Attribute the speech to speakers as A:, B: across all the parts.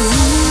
A: Mm-hmm.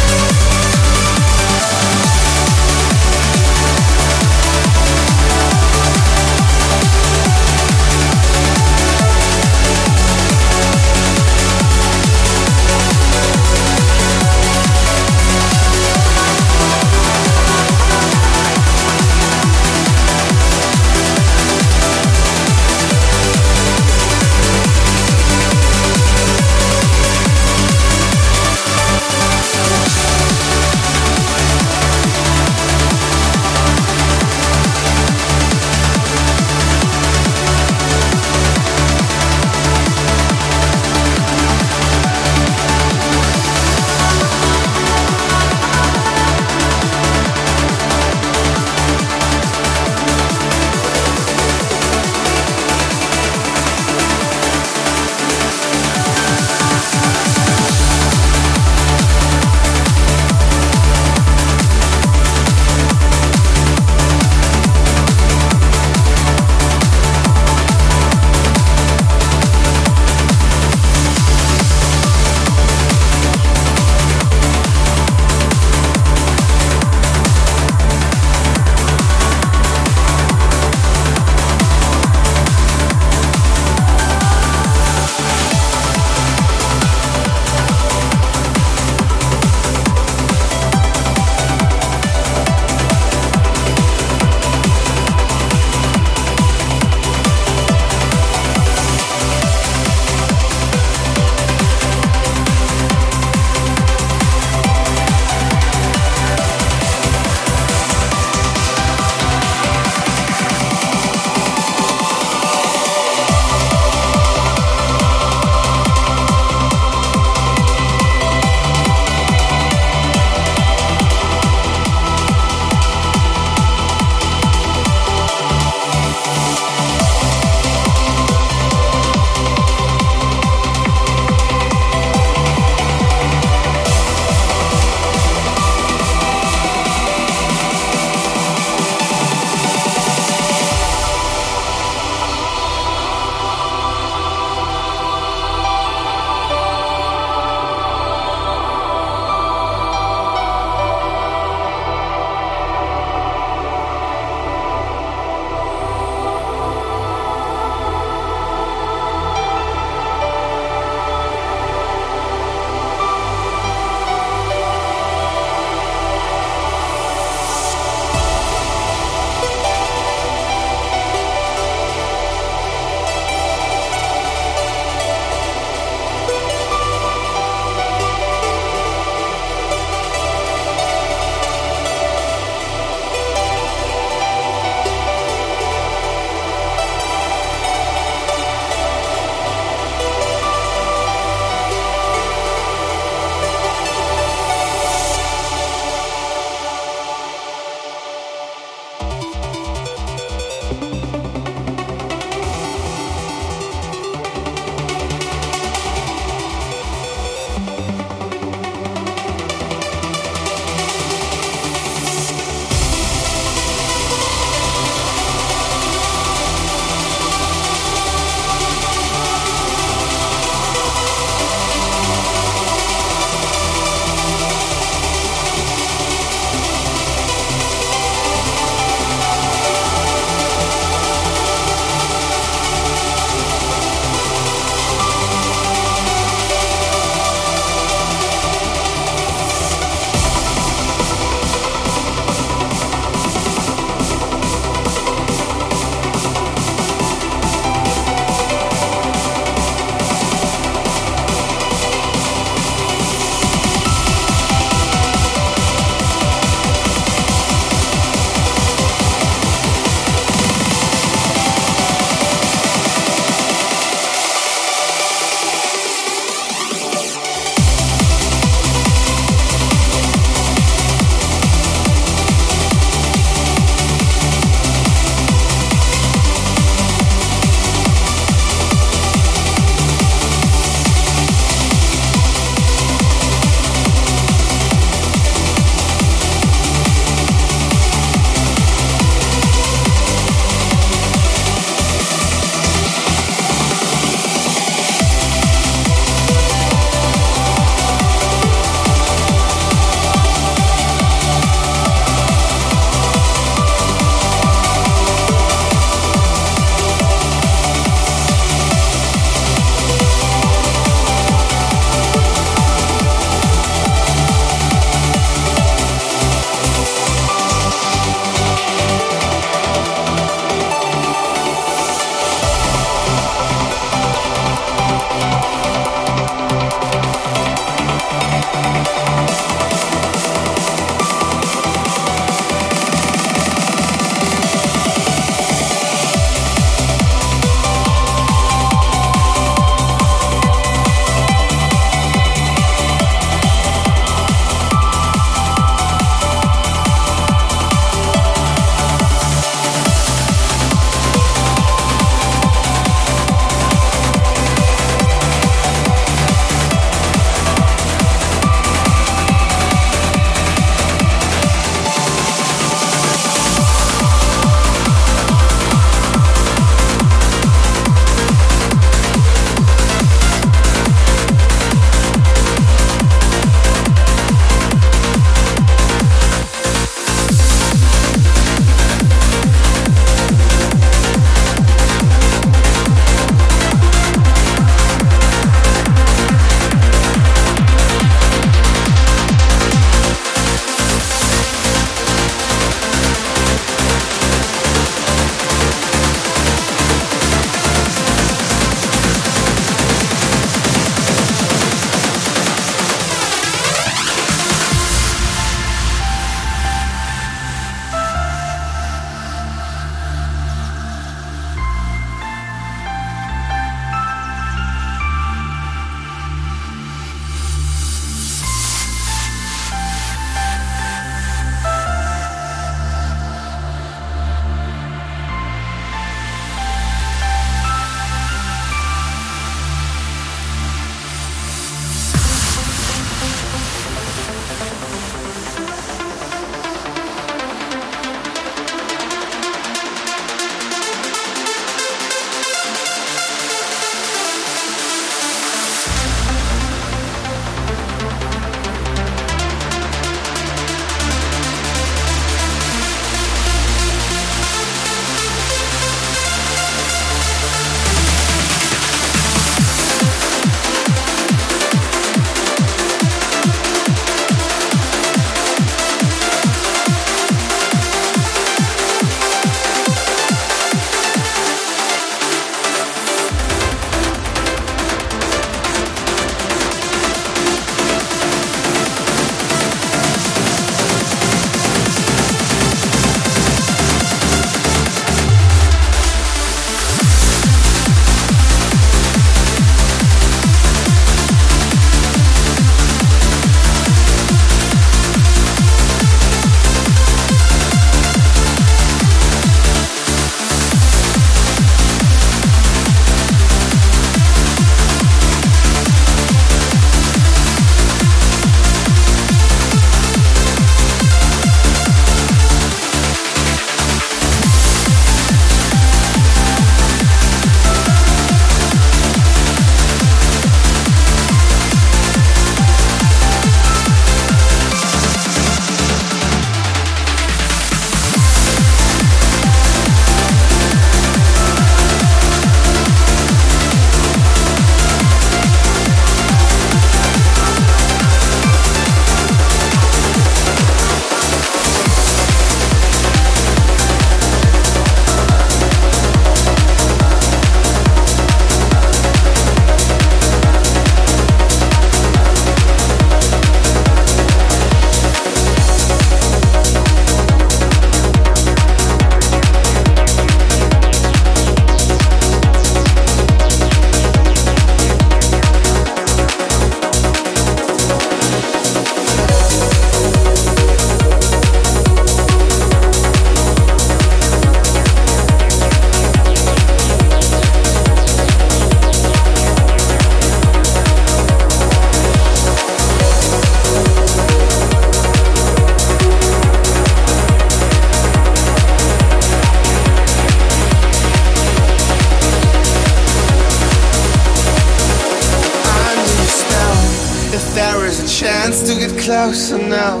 A: Chance to get closer now.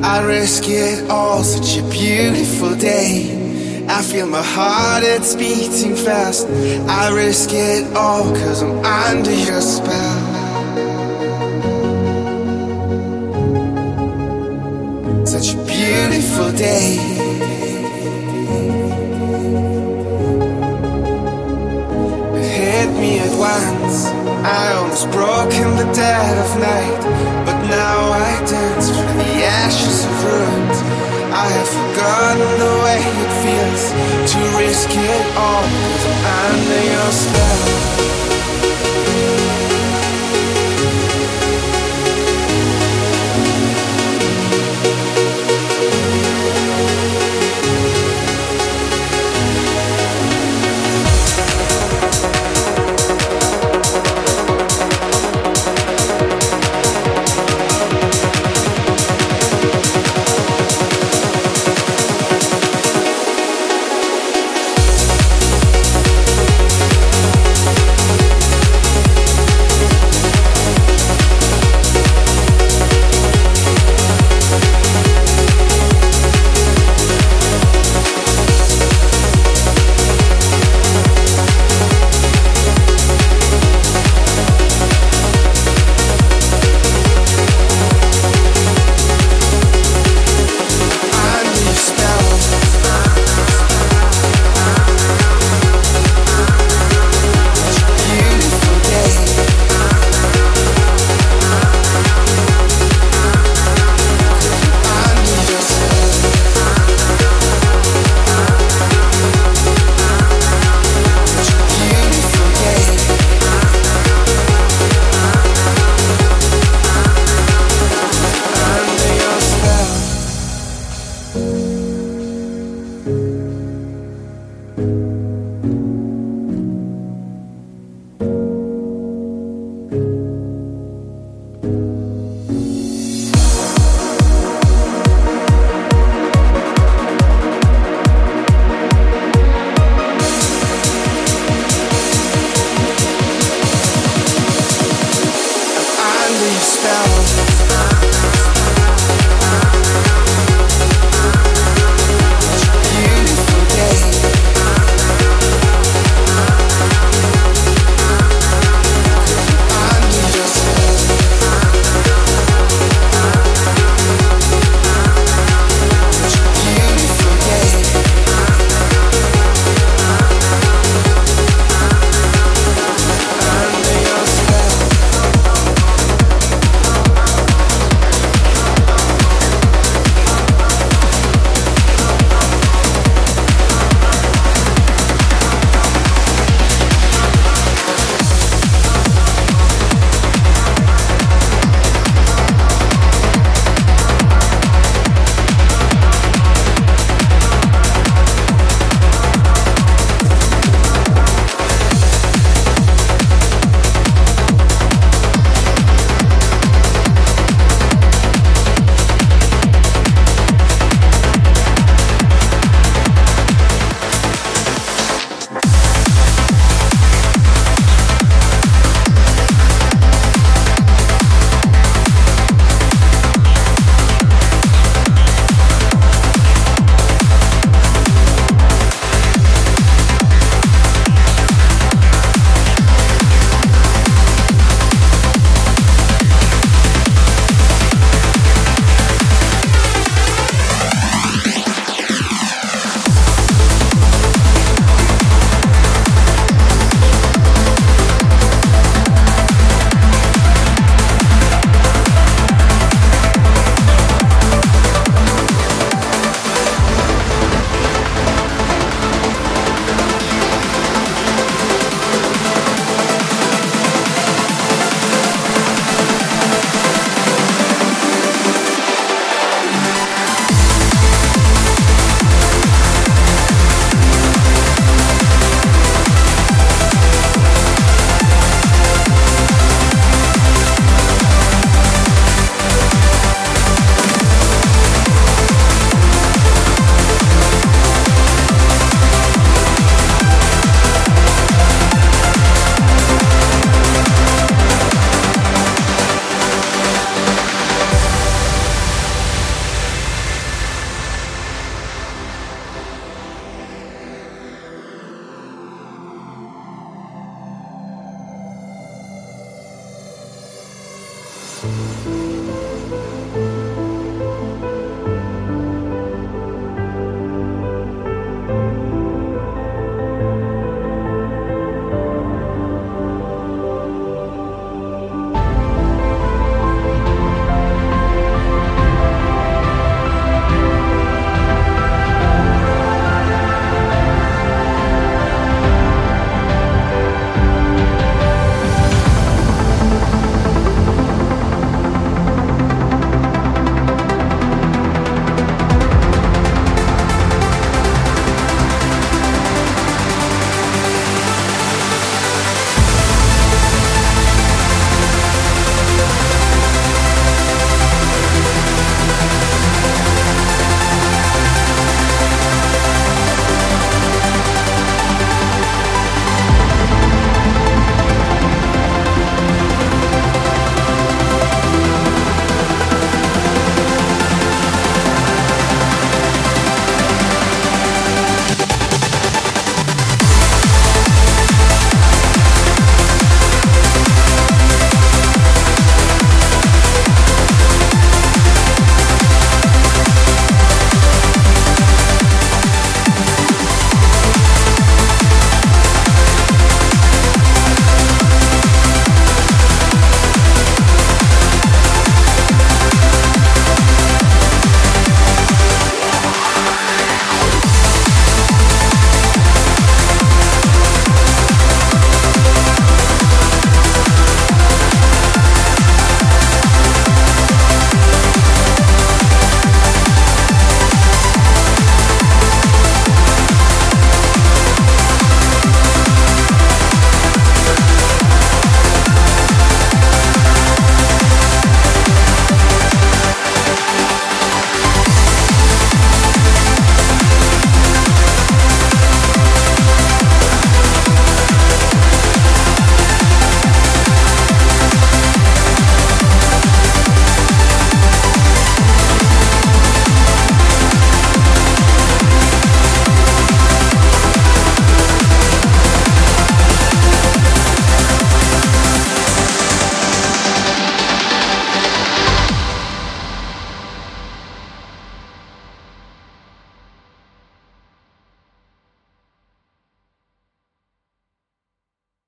A: I risk it all, such a beautiful day. I feel my heart, it's beating fast. I risk it all, cause I'm under your spell. Such a beautiful day. It hit me at once. I almost broke in the dead of night, now I dance through the ashes of ruins. I have forgotten the way it feels to risk it all under your spell.